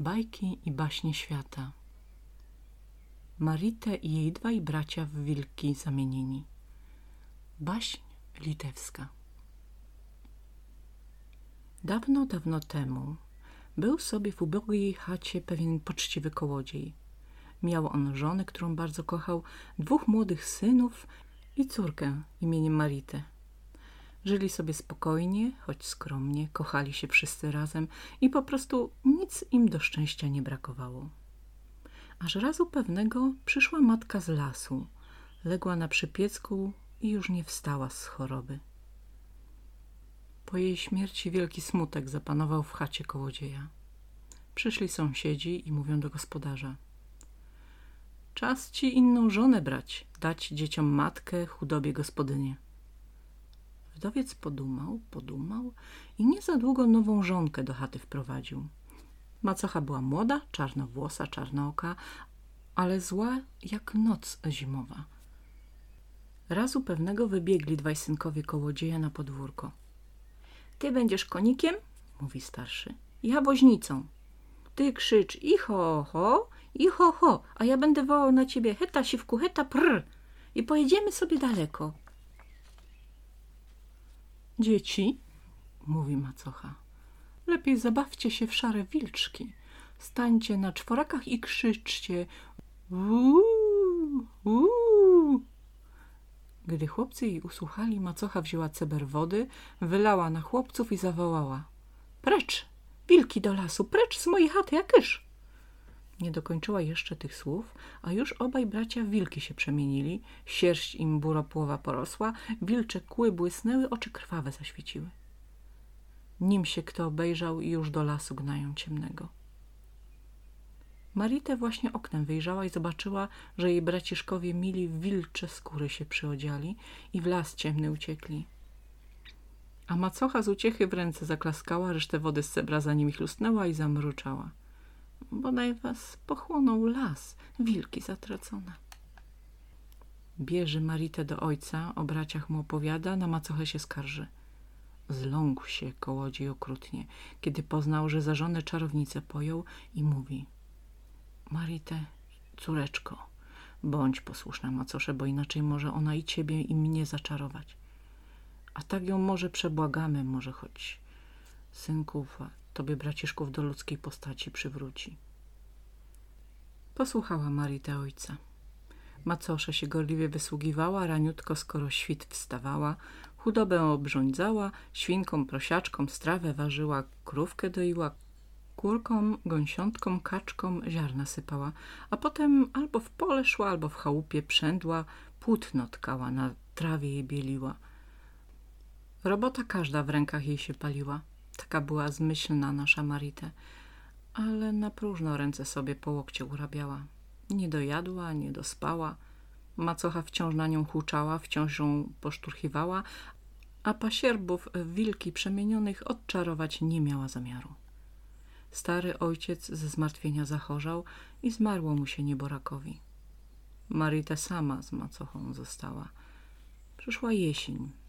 Bajki i baśnie świata Maritę i jej dwaj bracia w wilki zamienieni Baśń litewska Dawno, dawno temu był sobie w ubogiej chacie pewien poczciwy kołodziej. Miał on żonę, którą bardzo kochał, dwóch młodych synów i córkę imieniem Maritę. Żyli sobie spokojnie, choć skromnie, kochali się wszyscy razem i po prostu nic im do szczęścia nie brakowało. Aż razu pewnego przyszła matka z lasu, legła na przypiecku i już nie wstała z choroby. Po jej śmierci wielki smutek zapanował w chacie kołodzieja. Przyszli sąsiedzi i mówią do gospodarza. Czas ci inną żonę brać, dać dzieciom matkę, chudobie gospodynię. Wdowiec podumał, podumał i nie za długo nową żonkę do chaty wprowadził. Macocha była młoda, czarnowłosa, czarnooka, ale zła jak noc zimowa. Razu pewnego wybiegli dwaj synkowie kołodzieja na podwórko. Ty będziesz konikiem, mówi starszy, ja woźnicą. Ty krzycz i ho, ho, i ho, ho, a ja będę wołał na ciebie heta, siwku, heta, prr i pojedziemy sobie daleko. Dzieci, mówi macocha, lepiej zabawcie się w szare wilczki. Stańcie na czworakach i krzyczcie uuu, uuu. Gdy chłopcy jej usłuchali, macocha wzięła ceber wody, wylała na chłopców i zawołała. Precz, wilki do lasu, precz z mojej chaty, jakyż! Nie dokończyła jeszcze tych słów, a już obaj bracia wilki się przemienili, sierść im buropłowa porosła, wilcze kły błysnęły, oczy krwawe zaświeciły. Nim się kto obejrzał już do lasu gnają ciemnego. Maritę właśnie oknem wyjrzała i zobaczyła, że jej braciszkowie mili wilcze skóry się przyodziali i w las ciemny uciekli. A macocha z uciechy w ręce zaklaskała, resztę wody z cebra za nimi chlusnęła i zamruczała. Bodaj was pochłonął las, wilki zatracone. Bierze Maritę do ojca, o braciach mu opowiada, na macochę się skarży. Zląkł się kołodziej okrutnie, kiedy poznał, że za żonę czarownicę pojął i mówi – Maritę, córeczko, bądź posłuszna macosze, bo inaczej może ona i ciebie i mnie zaczarować. A tak ją może przebłagamy, może choć synków, tobie braciszków do ludzkiej postaci przywróci. Posłuchała Maritę ojca. Macosze się gorliwie wysługiwała, raniutko skoro świt wstawała, chudobę obrządzała, świnkom, prosiaczkom strawę ważyła, krówkę doiła, kurkom, gąsiątkom, kaczkom ziarna sypała, a potem albo w pole szła, albo w chałupie przędła, płótno tkała, na trawie je bieliła. Robota każda w rękach jej się paliła. Taka była zmyślna nasza Maritę, ale na próżno ręce sobie po łokcie urabiała. Nie dojadła, nie dospała. Macocha wciąż na nią huczała, wciąż ją poszturchiwała, a pasierbów wilki przemienionych odczarować nie miała zamiaru. Stary ojciec ze zmartwienia zachorzał i zmarło mu się nieborakowi. Marita sama z macochą została. Przyszła jesień.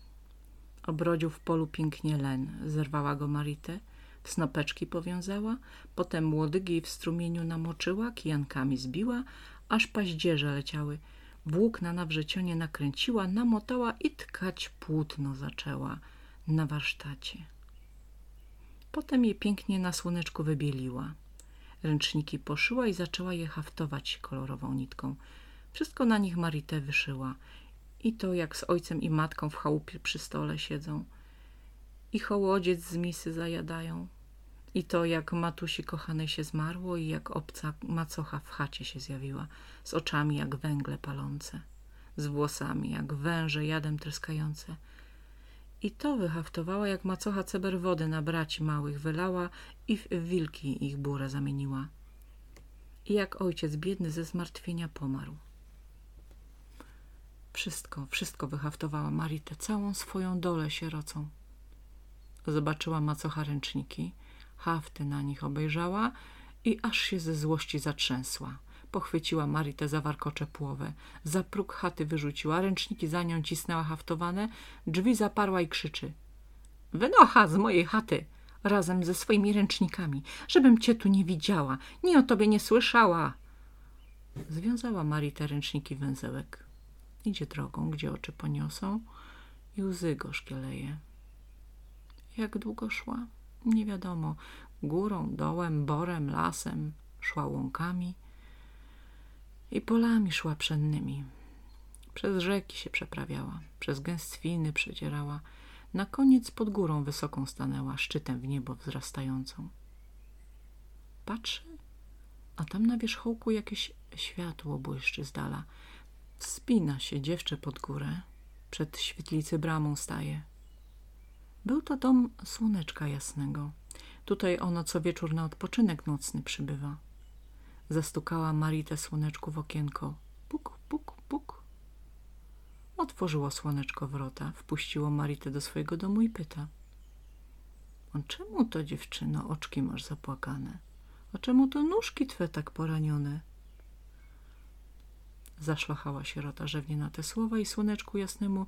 Obrodził w polu pięknie len. Zerwała go Maritę, w snopeczki powiązała, potem łodygi w strumieniu namoczyła, kijankami zbiła, aż paździerze leciały. Włókna na wrzecionie nakręciła, namotała i tkać płótno zaczęła na warsztacie. Potem je pięknie na słoneczku wybieliła. Ręczniki poszyła i zaczęła je haftować kolorową nitką. Wszystko na nich Maritę wyszyła. I to jak z ojcem i matką w chałupie przy stole siedzą. I hołodziec z misy zajadają. I to jak matusi kochanej się zmarło i jak obca macocha w chacie się zjawiła. Z oczami jak węgle palące. Z włosami jak węże jadem tryskające i to wyhaftowała, jak macocha ceber wody na braci małych wylała i w wilki ich burę zamieniła. I jak ojciec biedny ze zmartwienia pomarł. Wszystko, wszystko wyhaftowała Maritę, całą swoją dolę sierocą. Zobaczyła macocha ręczniki, hafty na nich obejrzała i aż się ze złości zatrzęsła – Pochwyciła Maritę za warkocze płowę. Za próg chaty wyrzuciła, ręczniki za nią cisnęła haftowane, drzwi zaparła i krzyczy. Wynocha z mojej chaty, razem ze swoimi ręcznikami, żebym cię tu nie widziała, ni o tobie nie słyszała. Związała Marii ręczniki węzełek. Idzie drogą, gdzie oczy poniosą i łzy gorzkie leje. Jak długo szła? Nie wiadomo. Górą, dołem, borem, lasem, szła łąkami i polami szła pszennymi. Przez rzeki się przeprawiała, przez gęstwiny przedzierała, na koniec pod górą wysoką stanęła, szczytem w niebo wzrastającą. Patrzy, a tam na wierzchołku jakieś światło błyszczy z dala. Wspina się dziewczę pod górę, przed świetlicy bramą staje. Był to dom słoneczka jasnego. Tutaj ono co wieczór na odpoczynek nocny przybywa. Zastukała Maritę słoneczku w okienko. Puk, puk, puk. Otworzyło słoneczko wrota, wpuściło Maritę do swojego domu i pyta. On czemu to, dziewczyno, oczki masz zapłakane? A czemu to nóżki twe tak poranione? Zaszlochała sierota rzewnie na te słowa i słoneczku jasnemu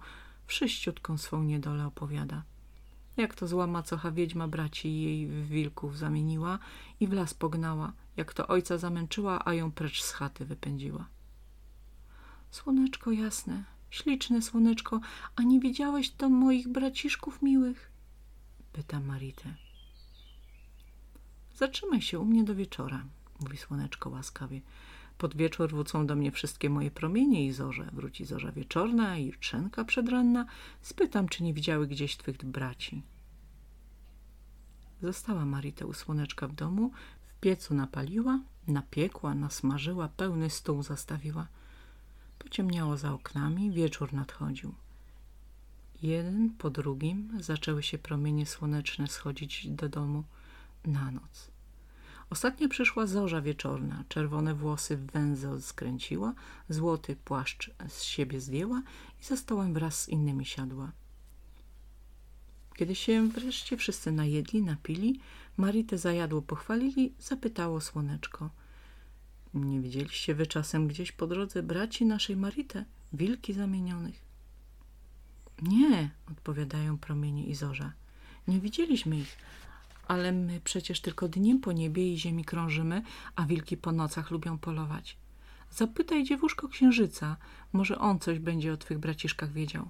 wszyściutką swą niedolę opowiada. Jak to zła macocha wiedźma braci jej w wilków zamieniła i w las pognała, jak to ojca zamęczyła, a ją precz z chaty wypędziła. Słoneczko jasne, śliczne słoneczko, a nie widziałeś to moich braciszków miłych? Pyta Maritę. Zatrzymaj się u mnie do wieczora, mówi słoneczko łaskawie. Pod wieczór wrócą do mnie wszystkie moje promienie i zorze. Wróci zorza wieczorna i jutrzenka przedranna. Spytam, czy nie widziały gdzieś twych braci. Została Marita u słoneczka w domu, w piecu napaliła, napiekła, nasmażyła, pełny stół zastawiła. Pociemniało za oknami, wieczór nadchodził. Jeden po drugim zaczęły się promienie słoneczne schodzić do domu na noc. Ostatnia przyszła zorza wieczorna, czerwone włosy w węzeł skręciła, złoty płaszcz z siebie zdjęła i za stołem wraz z innymi siadła. Kiedy się wreszcie wszyscy najedli, napili, Maritę zajadło pochwalili, zapytało słoneczko. Nie widzieliście wy czasem gdzieś po drodze braci naszej Maritę, wilki zamienionych? Nie, odpowiadają promienie i zorza. Nie widzieliśmy ich, ale my przecież tylko dniem po niebie i ziemi krążymy, a wilki po nocach lubią polować. Zapytaj dziewuszko księżyca, może on coś będzie o twych braciszkach wiedział.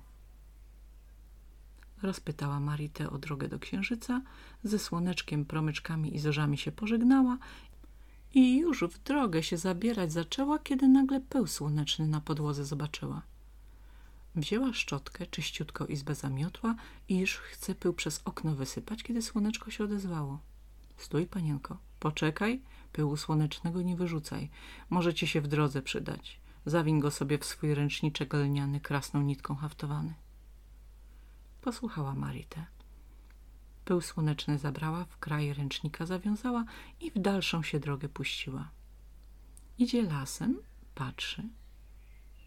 Rozpytała Maritę o drogę do księżyca, ze słoneczkiem, promyczkami i zorzami się pożegnała i już w drogę się zabierać zaczęła, kiedy nagle pył słoneczny na podłodze zobaczyła. Wzięła szczotkę, czyściutko izbę zamiotła i już chce pył przez okno wysypać, kiedy słoneczko się odezwało. Stój, panienko, poczekaj, pyłu słonecznego nie wyrzucaj. Może ci się w drodze przydać. Zawiń go sobie w swój ręczniczek lniany, krasną nitką haftowany. Posłuchała Maritę. Pył słoneczny zabrała, w kraj ręcznika zawiązała i w dalszą się drogę puściła. Idzie lasem, patrzy.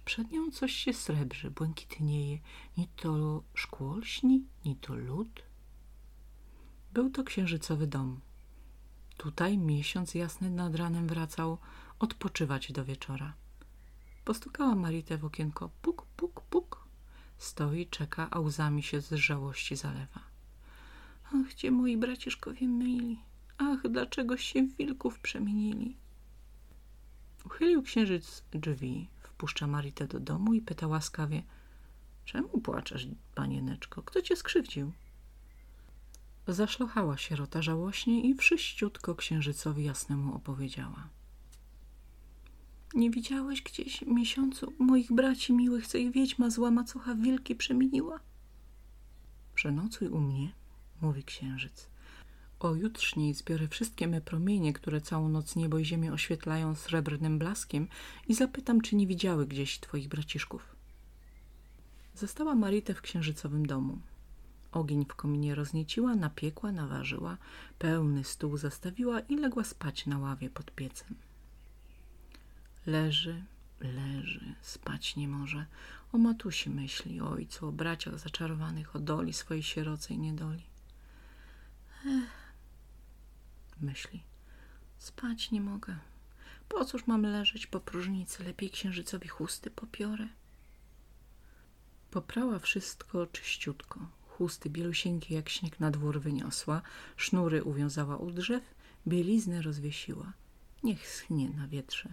Przed nią coś się srebrzy, błękitnieje. Ni to szkło lśni, ni to lód. Był to księżycowy dom. Tutaj miesiąc jasny nad ranem wracał odpoczywać do wieczora. Postukała Maritę w okienko. Puk, puk, puk. Stoi, czeka, a łzami się z żałości zalewa. Ach, gdzie moi braciszkowie myli? Ach, dlaczego się w wilków przemienili? Uchylił księżyc drzwi, wpuszcza Maritę do domu i pyta łaskawie Czemu płaczesz, panieneczko? Kto cię skrzywdził? Zaszlochała sierota żałośnie i wszyściutko księżycowi jasnemu opowiedziała. Nie widziałeś gdzieś miesiącu moich braci miłych, co ich wiedźma zła macocha wilki przemieniła? Przenocuj u mnie, mówi księżyc. O jutrzniej zbiorę wszystkie me promienie, które całą noc niebo i ziemię oświetlają srebrnym blaskiem i zapytam, czy nie widziały gdzieś twoich braciszków. Została Maritę w księżycowym domu. Ogień w kominie roznieciła, napiekła, naważyła, pełny stół zastawiła i legła spać na ławie pod piecem. Leży, leży, spać nie może. O matusi myśli, o ojcu, o braciach zaczarowanych, o doli swojej sierocej niedoli. Ech, myśli. Spać nie mogę. Po cóż mam leżeć po próżnicy? Lepiej księżycowi chusty popiorę. Poprała wszystko czyściutko. Chusty bielusieńkie jak śnieg na dwór wyniosła, sznury uwiązała u drzew, bieliznę rozwiesiła. Niech schnie na wietrze.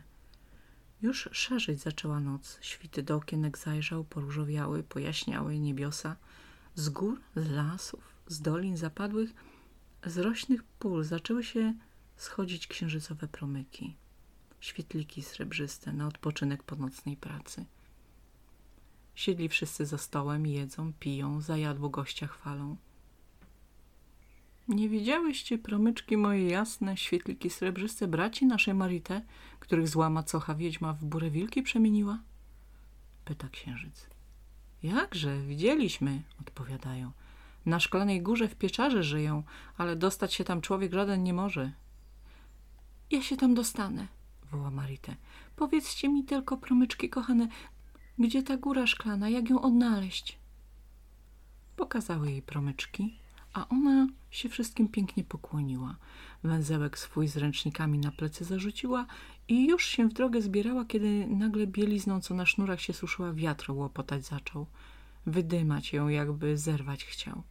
Już szarzeć zaczęła noc, świty do okienek zajrzał, poróżowiały, pojaśniały niebiosa. Z gór, z lasów, z dolin zapadłych, z rośnych pól zaczęły się schodzić księżycowe promyki, świetliki srebrzyste na odpoczynek po nocnej pracy. Siedli wszyscy za stołem, jedzą, piją, zajadło gościa chwalą. Nie widziałyście promyczki moje jasne, świetliki srebrzyste braci naszej Marite, których zła macocha wiedźma w burę wilki przemieniła? Pyta księżyc. Jakże, widzieliśmy, odpowiadają. Na szklanej górze w pieczarze żyją, ale dostać się tam człowiek żaden nie może. Ja się tam dostanę, woła Marite. Powiedzcie mi tylko, promyczki kochane, gdzie ta góra szklana, jak ją odnaleźć? Pokazały jej promyczki, a ona się wszystkim pięknie pokłoniła. Węzełek swój z ręcznikami na plecy zarzuciła i już się w drogę zbierała, kiedy nagle bielizną, co na sznurach się suszyła, wiatr łopotać zaczął. Wydymać ją, jakby zerwać chciał.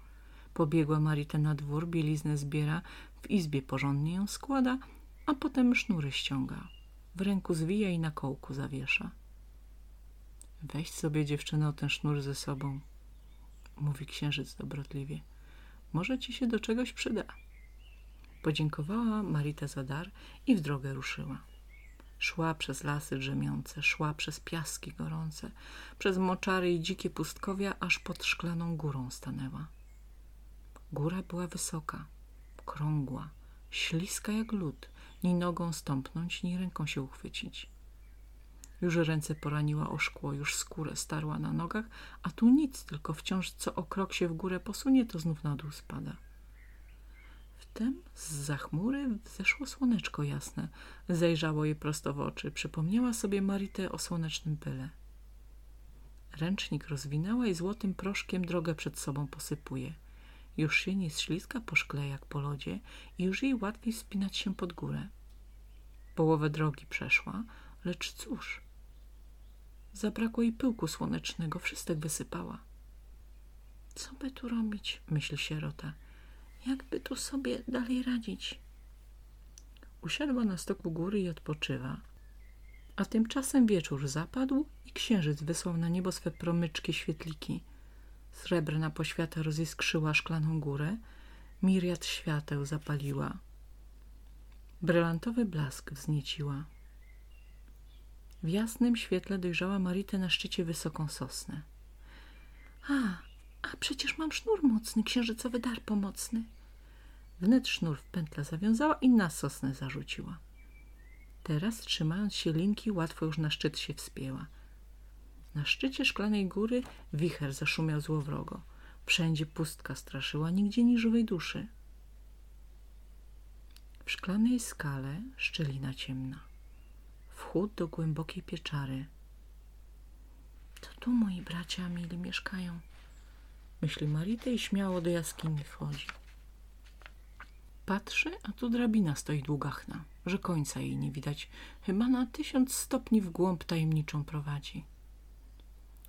Pobiegła Marita na dwór, bieliznę zbiera, w izbie porządnie ją składa, a potem sznury ściąga. W ręku zwija i na kołku zawiesza. Weź sobie dziewczyno ten sznur ze sobą, mówi księżyc dobrotliwie. Może ci się do czegoś przyda. Podziękowała Marita za dar i w drogę ruszyła. Szła przez lasy drzemiące, szła przez piaski gorące, przez moczary i dzikie pustkowia, aż pod szklaną górą stanęła. Góra była wysoka, krągła, śliska jak lód, ni nogą stąpnąć, ni ręką się uchwycić. Już ręce poraniła o szkło, już skórę starła na nogach, a tu nic, tylko wciąż co o krok się w górę posunie, to znów na dół spada. Wtem z chmury zeszło słoneczko jasne. Zajrzało jej prosto w oczy. Przypomniała sobie Maritę o słonecznym pyle. Ręcznik rozwinęła i złotym proszkiem drogę przed sobą posypuje. Już się nie śliska po szkle jak po lodzie i już jej łatwiej wspinać się pod górę. Połowę drogi przeszła, lecz cóż, Zabrakło jej pyłku słonecznego, wszystek wysypała. Co by tu robić, myśli sierota. Jakby tu sobie dalej radzić? Usiadła na stoku góry i odpoczywa. A tymczasem wieczór zapadł i księżyc wysłał na niebo swe promyczkie świetliki. Srebrna poświata roziskrzyła szklaną górę, miriad świateł zapaliła. Brylantowy blask wznieciła. W jasnym świetle dojrzała Maritę na szczycie wysoką sosnę. A, a przecież mam sznur mocny, księżycowy dar pomocny. Wnet sznur w pętlę zawiązała i na sosnę zarzuciła. Teraz, trzymając się linki, łatwo już na szczyt się wspięła. Na szczycie szklanej góry wicher zaszumiał złowrogo. Wszędzie pustka straszyła, nigdzie ni żywej duszy. W szklanej skale szczelina ciemna wchód do głębokiej pieczary. To tu moi bracia mili mieszkają, myśli Marita i śmiało do jaskini wchodzi. Patrzy, a tu drabina stoi długachna, że końca jej nie widać, chyba na tysiąc stopni w głąb tajemniczą prowadzi.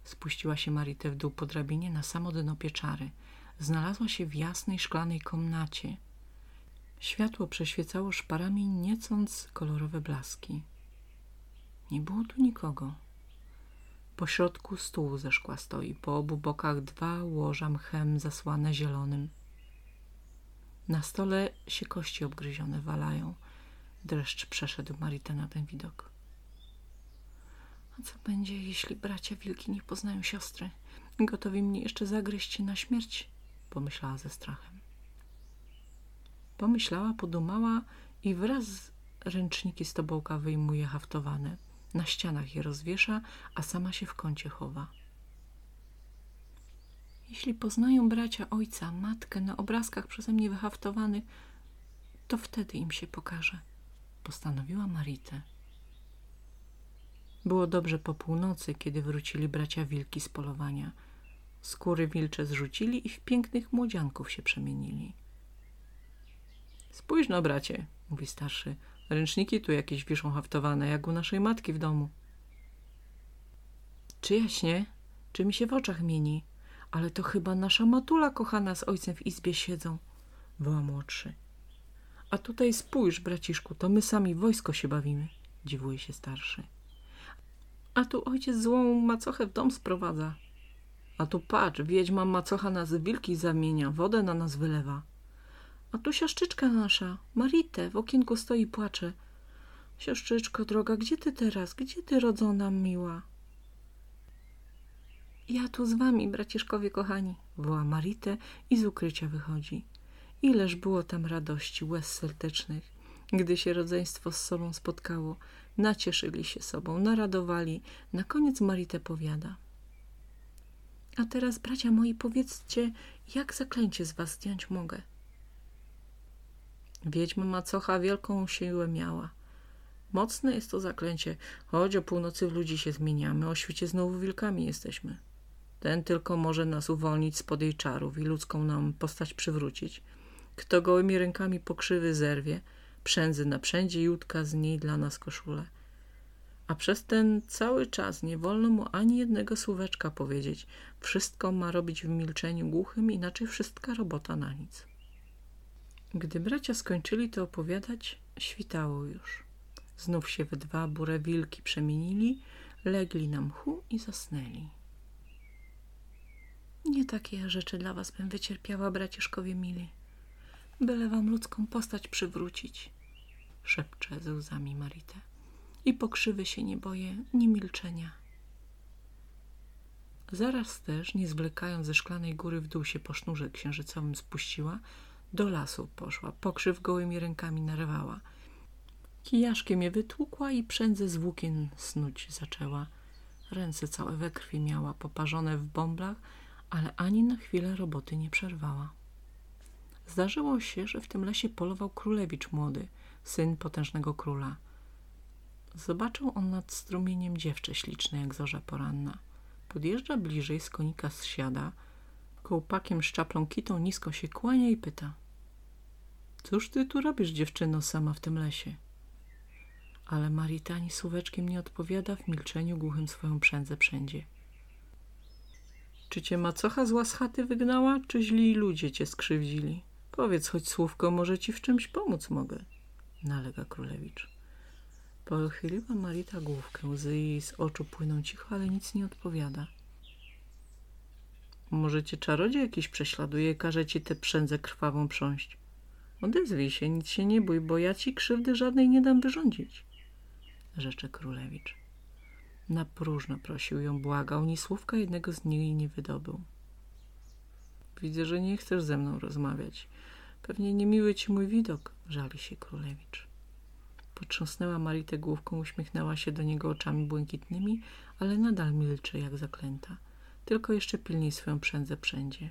Spuściła się Marite w dół po drabinie na samo dno pieczary. Znalazła się w jasnej szklanej komnacie. Światło przeświecało szparami niecąc kolorowe blaski. Nie było tu nikogo. Po środku stół ze szkła stoi, po obu bokach dwa łoża mchem zasłane zielonym. Na stole się kości obgryzione walają. Dreszcz przeszedł Maritę na ten widok. A co będzie, jeśli bracia wilki nie poznają siostry? Gotowi mnie jeszcze zagryźć na śmierć? Pomyślała ze strachem. Pomyślała, podumała i wraz z ręczniki z tobołka wyjmuje haftowane. Na ścianach je rozwiesza, a sama się w kącie chowa. Jeśli poznają bracia ojca, matkę na obrazkach przeze mnie wyhaftowanych, to wtedy im się pokaże, postanowiła Maritę. Było dobrze po północy, kiedy wrócili bracia wilki z polowania. Skóry wilcze zrzucili i w pięknych młodzianków się przemienili. Spójrz no, bracie, mówi starszy, Ręczniki tu jakieś wiszą haftowane, jak u naszej matki w domu. Czy jaśnie? Czy mi się w oczach mieni? Ale to chyba nasza matula kochana z ojcem w izbie siedzą, woła młodszy. A tutaj spójrz, braciszku, to my sami wojsko się bawimy, dziwuje się starszy. A tu ojciec złą macochę w dom sprowadza. A tu patrz, wiedźma macocha nas wilki zamienia, wodę na nas wylewa. A tu siostrzyczka nasza, Marite, w okienku stoi i płacze. Siostrzyczko droga, gdzie ty teraz? Gdzie ty rodzona miła? Ja tu z wami, braciszkowie kochani, woła Marite i z ukrycia wychodzi. Ileż było tam radości, łez serdecznych, gdy się rodzeństwo z sobą spotkało. Nacieszyli się sobą, naradowali. Na koniec Marite powiada. A teraz, bracia moi, powiedzcie, jak zaklęcie z was zdjąć mogę? Wiedźma macocha wielką siłę miała. Mocne jest to zaklęcie, choć o północy w ludzi się zmieniamy, o świecie znowu wilkami jesteśmy. Ten tylko może nas uwolnić spod jej czarów i ludzką nam postać przywrócić. Kto gołymi rękami pokrzywy zerwie, przędzy naprzędzie i utka z niej dla nas koszulę. A przez ten cały czas nie wolno mu ani jednego słóweczka powiedzieć. Wszystko ma robić w milczeniu głuchym, inaczej wszystka robota na nic. Gdy bracia skończyli to opowiadać, świtało już. Znów się we dwa burę wilki przemienili, legli na mchu i zasnęli. Nie takie rzeczy dla was bym wycierpiała, braciszkowie mili. Byle wam ludzką postać przywrócić, szepcze ze łzami Marite. I pokrzywy się nie boję, ni milczenia. Zaraz też, nie zwlekając ze szklanej góry w dół się po sznurze księżycowym spuściła, do lasu poszła, pokrzyw gołymi rękami narwała. Kijaszkiem je wytłukła i przędze z włókien snuć zaczęła. Ręce całe we krwi miała, poparzone w bąblach, ale ani na chwilę roboty nie przerwała. Zdarzyło się, że w tym lesie polował królewicz młody, syn potężnego króla. Zobaczył on nad strumieniem dziewczę śliczne jak zorza poranna. Podjeżdża bliżej, z konika zsiada, kołpakiem szczaplą kitą nisko się kłania i pyta. Cóż ty tu robisz, dziewczyno, sama w tym lesie? Ale Marita ani słóweczkiem nie odpowiada, w milczeniu głuchym swoją przędzę wszędzie. Czy cię macocha zła z chaty wygnała, czy źli ludzie cię skrzywdzili? Powiedz choć słówko, może ci w czymś pomóc mogę, nalega królewicz. Pochyliła Marita główkę, łzy jej z oczu płyną cicho, ale nic nie odpowiada. Może cię czarodziej jakiś prześladuje, każe ci tę przędzę krwawą prząść. Odezwij się, nic się nie bój, bo ja ci krzywdy żadnej nie dam wyrządzić, rzecze królewicz. Na próżno prosił ją, błagał, ni słówka jednego z niej nie wydobył. Widzę, że nie chcesz ze mną rozmawiać. Pewnie niemiły ci mój widok, żali się królewicz. Potrząsnęła Maritę główką, uśmiechnęła się do niego oczami błękitnymi, ale nadal milczy jak zaklęta. Tylko jeszcze pilniej swoją przędzę wszędzie.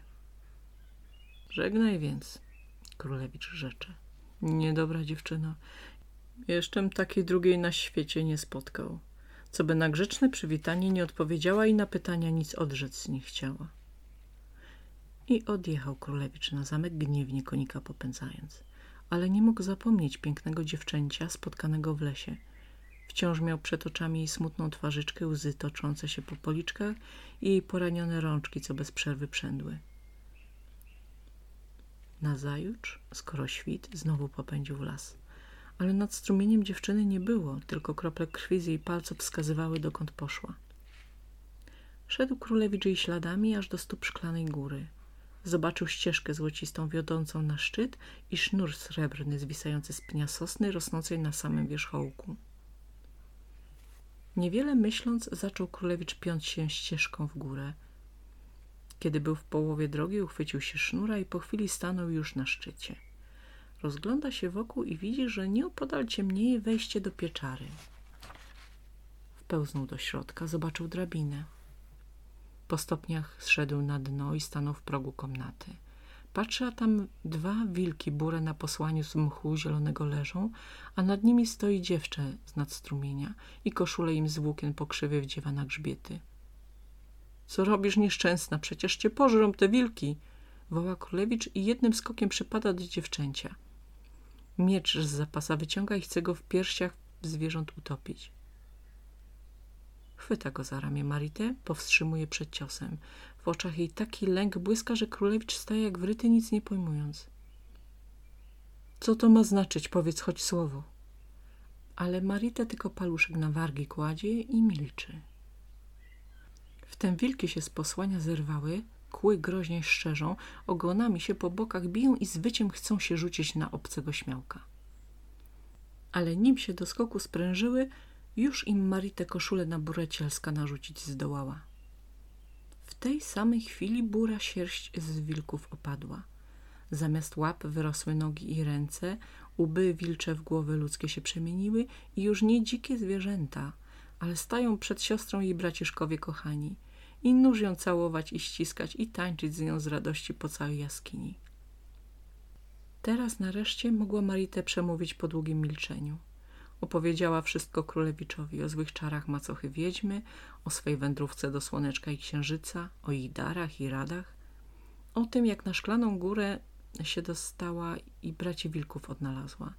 Żegnaj więc, królewicz rzecze. Niedobra dziewczyno, Jeszczem takiej drugiej na świecie nie spotkał, co by na grzeczne przywitanie nie odpowiedziała i na pytania nic odrzec nie chciała. I odjechał królewicz na zamek, gniewnie konika popędzając. Ale nie mógł zapomnieć pięknego dziewczęcia spotkanego w lesie. Wciąż miał przed oczami jej smutną twarzyczkę, łzy toczące się po policzkach i jej poranione rączki, co bez przerwy przędły. Nazajutrz, skoro świt, znowu popędził w las. Ale nad strumieniem dziewczyny nie było, tylko krople krwi z jej palców wskazywały, dokąd poszła. Szedł królewicz jej śladami aż do stóp szklanej góry. Zobaczył ścieżkę złocistą wiodącą na szczyt i sznur srebrny zwisający z pnia sosny rosnącej na samym wierzchołku. Niewiele myśląc, zaczął królewicz piąć się ścieżką w górę. Kiedy był w połowie drogi, uchwycił się sznura i po chwili stanął już na szczycie. Rozgląda się wokół i widzi, że nieopodal ciemnieje wejście do pieczary. Wpełznął do środka, zobaczył drabinę. Po stopniach zszedł na dno i stanął w progu komnaty. Patrzy, a tam dwa wilki bure na posłaniu z mchu zielonego leżą, a nad nimi stoi dziewczę z nadstrumienia i koszulę im z włókien pokrzywy wdziewa na grzbiety. Co robisz nieszczęsna? Przecież cię pożrą te wilki! Woła królewicz i jednym skokiem przypada do dziewczęcia. Miecz z zapasa wyciąga i chce go w piersiach zwierząt utopić. Chwyta go za ramię Marite, powstrzymuje przed ciosem. W oczach jej taki lęk błyska, że królewicz staje jak wryty, nic nie pojmując. Co to ma znaczyć? Powiedz choć słowo. Ale Marita tylko paluszek na wargi kładzie i milczy. Wtem wilki się z posłania zerwały, kły groźnie szczerzą, ogonami się po bokach biją i z wyciem chcą się rzucić na obcego śmiałka. Ale nim się do skoku sprężyły, już im Maritę koszulę na burecielska narzucić zdołała. W tej samej chwili bura sierść z wilków opadła. Zamiast łap wyrosły nogi i ręce, łby wilcze w głowy ludzkie się przemieniły i już nie dzikie zwierzęta, ale stają przed siostrą jej braciszkowie kochani i nóż ją całować i ściskać i tańczyć z nią z radości po całej jaskini. Teraz nareszcie mogła Maritę przemówić po długim milczeniu. Opowiedziała wszystko królewiczowi o złych czarach macochy wiedźmy, o swej wędrówce do słoneczka i księżyca, o ich darach i radach, o tym jak na szklaną górę się dostała i braci wilków odnalazła,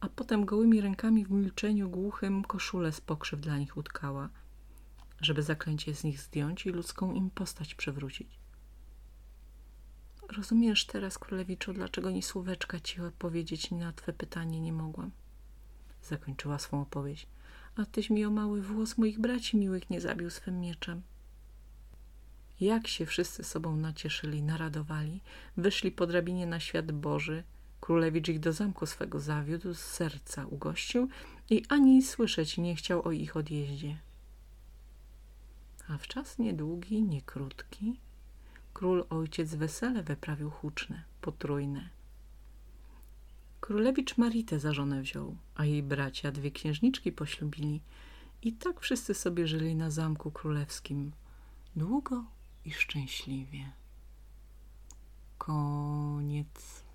a potem gołymi rękami w milczeniu głuchym koszulę z pokrzyw dla nich utkała, żeby zaklęcie z nich zdjąć i ludzką im postać przewrócić. Rozumiesz teraz, królewiczu, dlaczego ni słóweczka ci odpowiedzieć na twe pytanie nie mogłam? Zakończyła swą opowieść. A tyś mi o mały włos moich braci miłych nie zabił swym mieczem. Jak się wszyscy sobą nacieszyli, naradowali, wyszli po drabinie na świat Boży. Królewicz ich do zamku swego zawiódł, z serca ugościł i ani słyszeć nie chciał o ich odjeździe. A w czas niedługi, nie krótki, król ojciec wesele wyprawił huczne, potrójne. Królewicz Maritę za żonę wziął, a jej bracia dwie księżniczki poślubili i tak wszyscy sobie żyli na zamku królewskim długo i szczęśliwie. Koniec.